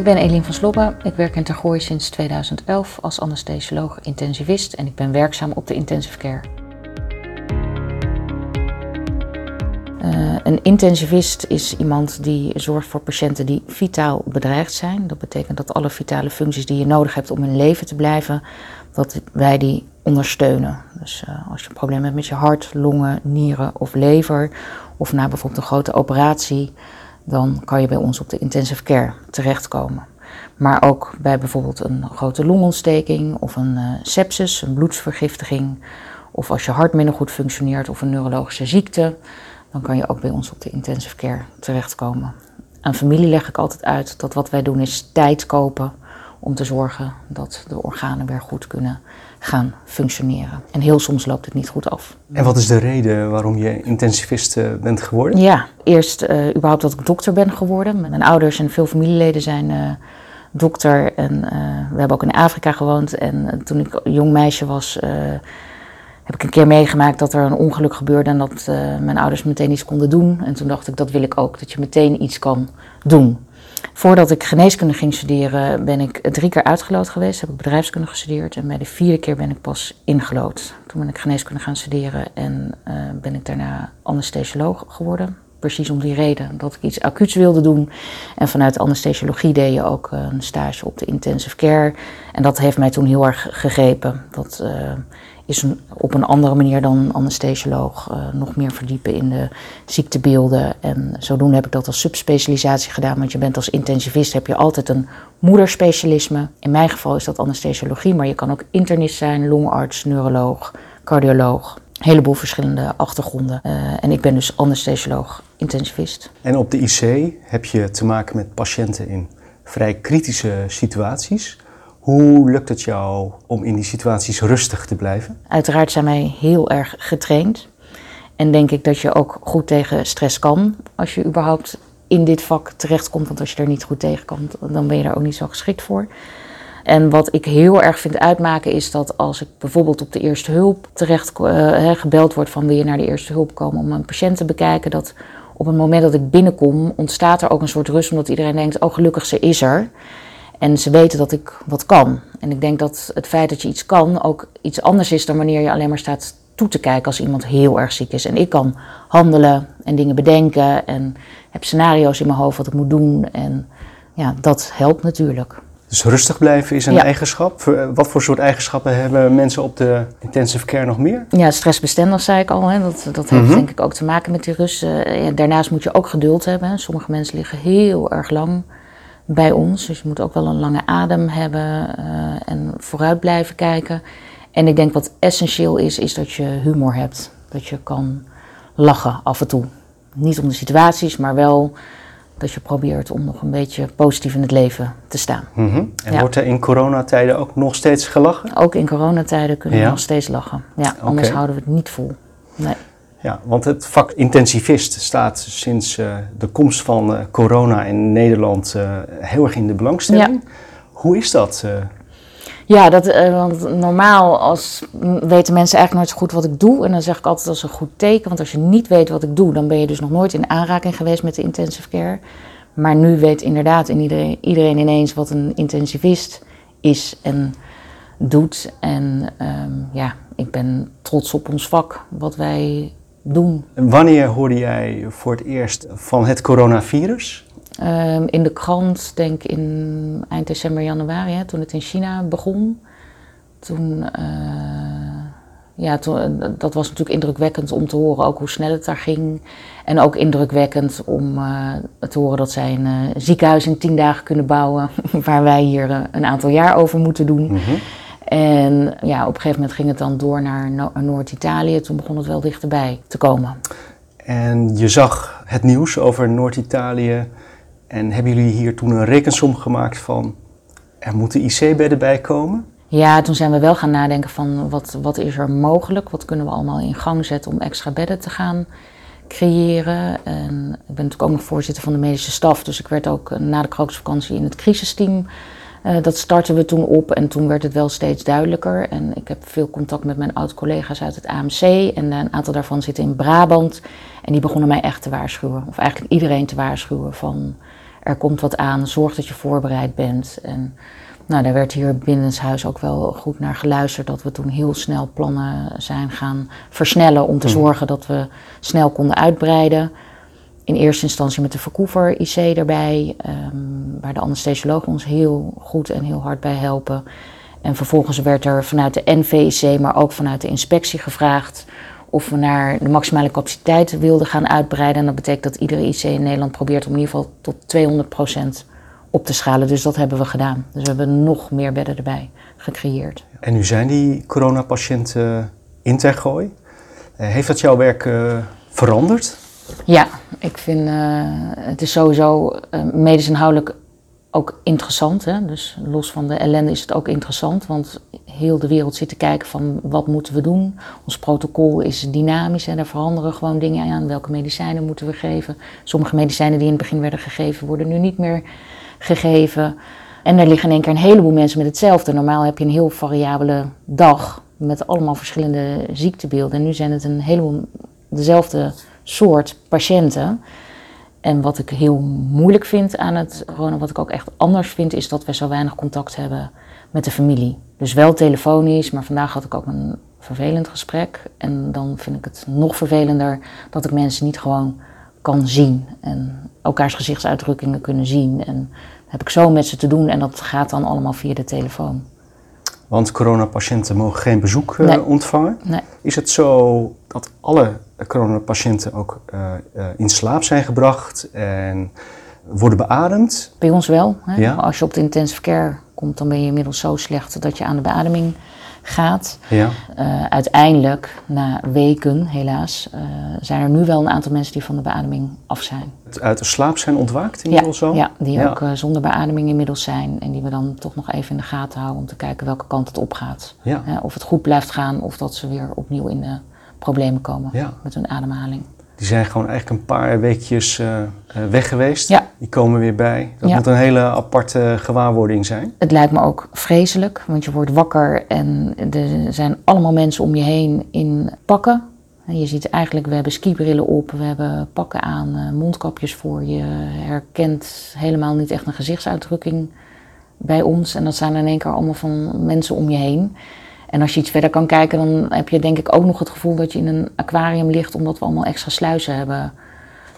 Ik ben Eline van Slobbe. Ik werk in Tergooi sinds 2011 als anesthesioloog intensivist en ik ben werkzaam op de intensive care. Uh, een intensivist is iemand die zorgt voor patiënten die vitaal bedreigd zijn. Dat betekent dat alle vitale functies die je nodig hebt om in leven te blijven, dat wij die ondersteunen. Dus uh, als je een probleem hebt met je hart, longen, nieren of lever, of na bijvoorbeeld een grote operatie, dan kan je bij ons op de intensive care terechtkomen. Maar ook bij bijvoorbeeld een grote longontsteking of een uh, sepsis, een bloedsvergiftiging, of als je hart minder goed functioneert of een neurologische ziekte, dan kan je ook bij ons op de intensive care terechtkomen. Aan familie leg ik altijd uit dat wat wij doen is tijd kopen om te zorgen dat de organen weer goed kunnen gaan functioneren. En heel soms loopt het niet goed af. En wat is de reden waarom je intensivist eh, bent geworden? Ja, eerst uh, überhaupt dat ik dokter ben geworden. Mijn ouders en veel familieleden zijn uh, dokter. En we hebben ook in Afrika gewoond. En toen ik jong meisje was, heb ik een keer meegemaakt dat er een ongeluk gebeurde en dat mijn ouders meteen iets konden doen. En toen dacht ik, dat wil ik ook, dat je meteen iets kan doen. Voordat ik geneeskunde ging studeren, ben ik drie keer uitgeloot geweest. Heb ik bedrijfskunde gestudeerd. En bij de vierde keer ben ik pas ingelood. Toen ben ik geneeskunde gaan studeren en uh, ben ik daarna anesthesioloog geworden. Precies om die reden dat ik iets acuuts wilde doen. En vanuit anesthesiologie deed je ook een stage op de intensive care. En dat heeft mij toen heel erg gegrepen. Uh, is een, op een andere manier dan anesthesioloog uh, nog meer verdiepen in de ziektebeelden. En zodoende heb ik dat als subspecialisatie gedaan. Want je bent als intensivist heb je altijd een moederspecialisme. In mijn geval is dat anesthesiologie, maar je kan ook internist zijn, longarts, neuroloog, cardioloog. Een heleboel verschillende achtergronden. Uh, en ik ben dus anesthesioloog, intensivist. En op de IC heb je te maken met patiënten in vrij kritische situaties. Hoe lukt het jou om in die situaties rustig te blijven? Uiteraard zijn wij heel erg getraind. En denk ik dat je ook goed tegen stress kan als je überhaupt in dit vak terechtkomt. Want als je er niet goed tegen kan, dan ben je daar ook niet zo geschikt voor. En wat ik heel erg vind uitmaken is dat als ik bijvoorbeeld op de eerste hulp terecht uh, gebeld wordt van wil je naar de eerste hulp komen om een patiënt te bekijken, dat op het moment dat ik binnenkom ontstaat er ook een soort rust omdat iedereen denkt, oh gelukkig ze is er. En ze weten dat ik wat kan. En ik denk dat het feit dat je iets kan ook iets anders is dan wanneer je alleen maar staat toe te kijken als iemand heel erg ziek is. En ik kan handelen en dingen bedenken en heb scenario's in mijn hoofd wat ik moet doen. En ja, dat helpt natuurlijk. Dus rustig blijven is een ja. eigenschap. Wat voor soort eigenschappen hebben mensen op de intensive care nog meer? Ja, stressbestendig zei ik al. Hè. Dat, dat heeft mm -hmm. denk ik ook te maken met die rust. Ja, daarnaast moet je ook geduld hebben. Sommige mensen liggen heel erg lang bij ons. Dus je moet ook wel een lange adem hebben uh, en vooruit blijven kijken. En ik denk wat essentieel is, is dat je humor hebt. Dat je kan lachen af en toe. Niet om de situaties, maar wel dat je probeert om nog een beetje positief in het leven te staan. Mm -hmm. En ja. wordt er in coronatijden ook nog steeds gelachen? Ook in coronatijden kunnen ja? we nog steeds lachen. Ja, anders okay. houden we het niet vol. Nee. Ja, want het vak intensivist staat sinds uh, de komst van uh, corona in Nederland uh, heel erg in de belangstelling. Ja. Hoe is dat? Ja, dat, want normaal als, weten mensen eigenlijk nooit zo goed wat ik doe. En dan zeg ik altijd dat is een goed teken. Want als je niet weet wat ik doe, dan ben je dus nog nooit in aanraking geweest met de intensive care. Maar nu weet inderdaad iedereen, iedereen ineens wat een intensivist is en doet. En um, ja, ik ben trots op ons vak, wat wij doen. En wanneer hoorde jij voor het eerst van het coronavirus? Um, in de krant, denk ik in eind december, januari, hè, toen het in China begon. Toen, uh, ja, toen, dat was natuurlijk indrukwekkend om te horen ook hoe snel het daar ging. En ook indrukwekkend om uh, te horen dat zij een uh, ziekenhuis in tien dagen kunnen bouwen, waar wij hier een aantal jaar over moeten doen. Mm -hmm. En ja, op een gegeven moment ging het dan door naar no Noord-Italië. Toen begon het wel dichterbij te komen. En je zag het nieuws over Noord-Italië. En hebben jullie hier toen een rekensom gemaakt van er moeten IC-bedden bij komen? Ja, toen zijn we wel gaan nadenken van wat, wat is er mogelijk? Wat kunnen we allemaal in gang zetten om extra bedden te gaan creëren? En ik ben natuurlijk ook nog voorzitter van de medische staf. Dus ik werd ook na de krokusvakantie in het crisisteam uh, dat startten we toen op en toen werd het wel steeds duidelijker. En ik heb veel contact met mijn oud-collega's uit het AMC en een aantal daarvan zitten in Brabant. En die begonnen mij echt te waarschuwen, of eigenlijk iedereen te waarschuwen van er komt wat aan, zorg dat je voorbereid bent. En nou, daar werd hier binnen huis ook wel goed naar geluisterd. Dat we toen heel snel plannen zijn gaan versnellen om te Mhm. zorgen dat we snel konden uitbreiden. In eerste instantie met de verkoever IC erbij, ehm, waar de anesthesiologen ons heel goed en heel hard bij helpen. En vervolgens werd er vanuit de NVIC, maar ook vanuit de inspectie gevraagd of we naar de maximale capaciteit wilden gaan uitbreiden. En dat betekent dat iedere IC in Nederland probeert om in ieder geval tot 200% op te schalen. Dus dat hebben we gedaan. Dus we hebben nog meer bedden erbij gecreëerd. En nu zijn die coronapatiënten in Tergooi. Eh, heeft dat jouw werk eh, veranderd? Ja, ik vind eh, het is sowieso eh, medisch inhoudelijk ook interessant. Hè? Dus los van de ellende is het ook interessant. Want heel de wereld zit te kijken van wat moeten we doen. Ons protocol is dynamisch en er veranderen gewoon dingen aan. Welke medicijnen moeten we geven? Sommige medicijnen die in het begin werden gegeven worden nu niet meer gegeven. En er liggen in één keer een heleboel mensen met hetzelfde. Normaal heb je een heel variabele dag met allemaal verschillende ziektebeelden. En nu zijn het een heleboel dezelfde soort patiënten. En wat ik heel moeilijk vind aan het corona, wat ik ook echt anders vind, is dat we zo weinig contact hebben met de familie. Dus wel telefonisch, maar vandaag had ik ook een vervelend gesprek. En dan vind ik het nog vervelender dat ik mensen niet gewoon kan zien. En elkaars gezichtsuitdrukkingen kunnen zien. En heb ik zo met ze te doen en dat gaat dan allemaal via de telefoon. Want coronapatiënten mogen geen bezoek eh, Nee. ontvangen. Nee. Is het zo dat alle coronapatiënten ook eh, eh, in slaap zijn gebracht en worden beademd? Bij ons wel. Hè? Ja. Als je op de intensive care komt, dan ben je inmiddels zo slecht dat je aan de beademing gaat. Ja. Eh, uiteindelijk, na weken helaas, zijn er nu wel een aantal mensen die van de beademing af zijn. Uit de slaap zijn ontwaakt Ja, inmiddels al? ja, die Ja. ook zonder beademing inmiddels zijn. En die we dan toch nog even in de gaten houden om te kijken welke kant het op gaat. Ja. Of het goed blijft gaan of dat ze weer opnieuw in de problemen komen Ja. met hun ademhaling. Die zijn gewoon eigenlijk een paar weekjes eh, eh, weg geweest. Ja. Die komen weer bij. Dat Ja. moet een hele aparte gewaarwording zijn. Het lijkt me ook vreselijk, want je wordt wakker en er zijn allemaal mensen om je heen in pakken. En Je ziet eigenlijk, we hebben skibrillen op, we hebben pakken aan, eh, mondkapjes voor. Je herkent helemaal niet echt een gezichtsuitdrukking bij ons. En dat zijn in één keer allemaal van mensen om je heen. En als je iets verder kan kijken, dan heb je denk ik ook nog het gevoel dat je in een aquarium ligt, omdat we allemaal extra sluizen hebben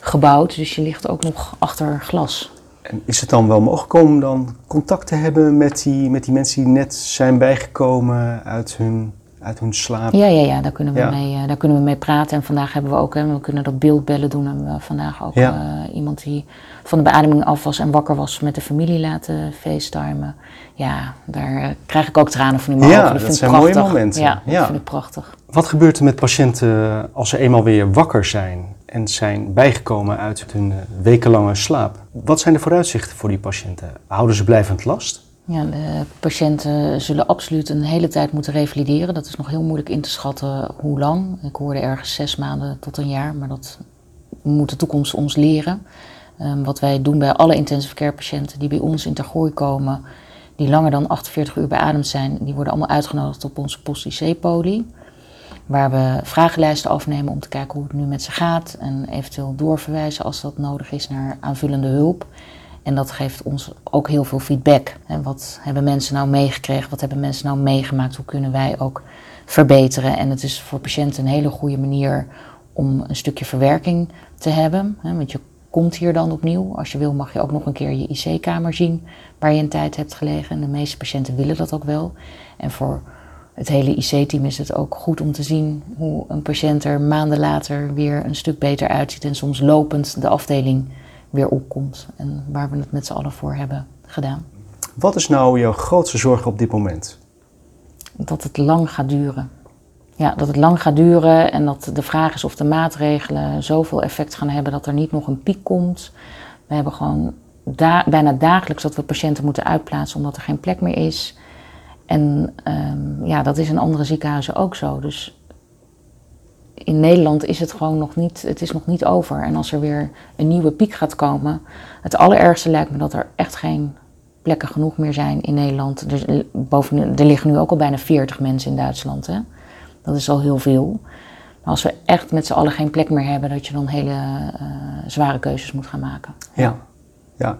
gebouwd. Dus je ligt ook nog achter glas. En is het dan wel mogelijk om dan contact te hebben met die, met die mensen die net zijn bijgekomen uit hun, uit hun slaap? Ja, ja, ja, daar kunnen, we Ja. Mee, eh, daar kunnen we mee praten. En vandaag hebben we ook, hè, we kunnen dat beeldbellen doen. En we vandaag ook Ja. eh, iemand die van de beademing af was en wakker was met de familie laten facetimen. Ja, daar eh, krijg ik ook tranen van in mijn Ja, ogen. dat vind ik zijn mooie momenten. Ja, dat Ja. vind ik prachtig. Wat gebeurt er met patiënten als ze eenmaal weer wakker zijn en zijn bijgekomen uit hun wekenlange slaap? Wat zijn de vooruitzichten voor die patiënten? Houden ze blijvend last? Ja, de patiënten zullen absoluut een hele tijd moeten revalideren. Dat is nog heel moeilijk in te schatten hoe lang. Ik hoorde ergens zes maanden tot een jaar, maar dat moet de toekomst ons leren. Ehm, wat wij doen bij alle intensive care patiënten die bij ons in Tergooi komen, die langer dan 48 uur beademd zijn, die worden allemaal uitgenodigd op onze post-IC-poli. Waar we vragenlijsten afnemen om te kijken hoe het nu met ze gaat. En eventueel doorverwijzen als dat nodig is naar aanvullende hulp. En dat geeft ons ook heel veel feedback. En wat hebben mensen nou meegekregen? Wat hebben mensen nou meegemaakt? Hoe kunnen wij ook verbeteren? En het is voor patiënten een hele goede manier om een stukje verwerking te hebben. Want je komt hier dan opnieuw. Als je wil mag je ook nog een keer je IC-kamer zien waar je een tijd hebt gelegen. En de meeste patiënten willen dat ook wel. En voor het hele IC-team is het ook goed om te zien hoe een patiënt er maanden later weer een stuk beter uitziet. En soms lopend de afdeling weer opkomt. En waar we het met z'n allen voor hebben gedaan. Wat is nou jouw grootste zorg op dit moment? Dat het lang gaat duren. Ja, dat het lang gaat duren en dat de vraag is of de maatregelen zoveel effect gaan hebben dat er niet nog een piek komt. We hebben gewoon da- bijna dagelijks dat we patiënten moeten uitplaatsen omdat er geen plek meer is. En ehm, ja, dat is in andere ziekenhuizen ook zo. Dus in Nederland is het gewoon nog niet, het is nog niet over. En als er weer een nieuwe piek gaat komen, het allerergste lijkt me dat er echt geen plekken genoeg meer zijn in Nederland. Dus, eh, boven, er liggen nu ook al bijna 40 mensen in Duitsland. Hè? Dat is al heel veel. Maar als we echt met z'n allen geen plek meer hebben, dat je dan hele eh, zware keuzes moet gaan maken. Ja. Ja,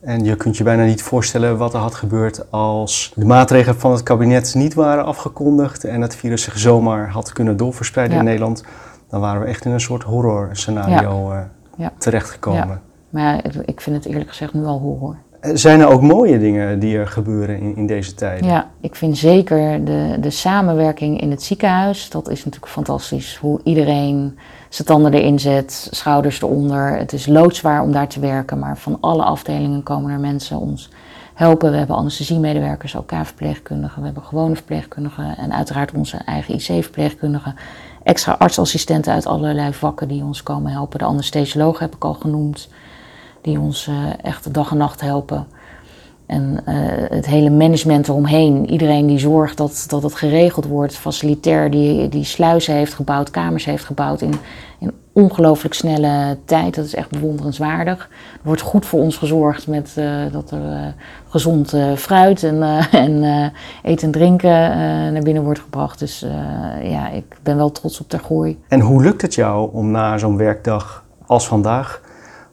en je kunt je bijna niet voorstellen wat er had gebeurd als de maatregelen van het kabinet niet waren afgekondigd en het virus zich zomaar had kunnen doorverspreiden Ja. in Nederland. Dan waren we echt in een soort horror scenario eh, Ja. terechtgekomen. Maar ja, ik- ik vind het eerlijk gezegd nu al horror. Zijn er ook mooie dingen die er gebeuren in, in deze tijden? Ja, ik vind zeker de, de samenwerking in het ziekenhuis, dat is natuurlijk fantastisch. Hoe iedereen zijn tanden erin zet, schouders eronder. Het is loodzwaar om daar te werken, maar van alle afdelingen komen er mensen ons helpen. We hebben anesthesiemedewerkers, OK-verpleegkundigen, we hebben gewone verpleegkundigen en uiteraard onze eigen IC-verpleegkundigen. Extra artsassistenten uit allerlei vakken die ons komen helpen. De anesthesioloog heb ik al genoemd, die ons eh, echt dag en nacht helpen. En eh, het hele management eromheen, iedereen die zorgt dat, dat het geregeld wordt, facilitair die, die sluizen heeft gebouwd, kamers heeft gebouwd in, in ongelooflijk snelle tijd. Dat is echt bewonderenswaardig. Er wordt goed voor ons gezorgd met eh, dat er gezond fruit en, en eten en drinken naar binnen wordt gebracht. Dus ja, ik ben wel trots op Tergooi. En hoe lukt het jou om na zo'n werkdag als vandaag,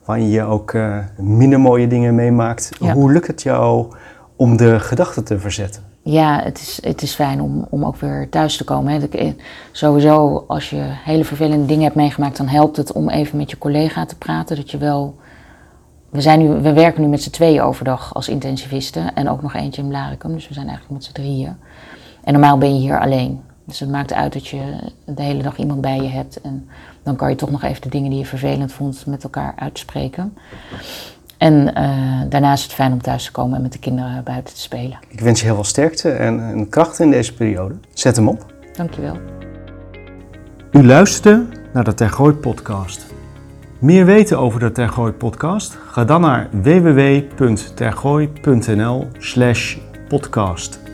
waarin je ook eh, minder mooie dingen meemaakt, Ja. hoe lukt het jou om de gedachten te verzetten? Ja, het is, het is fijn om, om ook weer thuis te komen. Hè. Eh, Sowieso, als je hele vervelende dingen hebt meegemaakt, dan helpt het om even met je collega te praten. Dat je wel. We, zijn nu, we werken nu met z'n tweeën overdag als intensivisten en ook nog eentje in Blaricum, dus we zijn eigenlijk met z'n drieën. En normaal ben je hier alleen. Dus het maakt uit dat je de hele dag iemand bij je hebt. En dan kan je toch nog even de dingen die je vervelend vond met elkaar uitspreken. En eh, daarnaast is het fijn om thuis te komen en met de kinderen buiten te spelen. Ik wens je heel veel sterkte en, en kracht in deze periode. Zet hem op. Dankjewel. U luisterde naar de Tergooi podcast. Meer weten over de Tergooi podcast? Ga dan naar www.tergooi.nl slash podcast.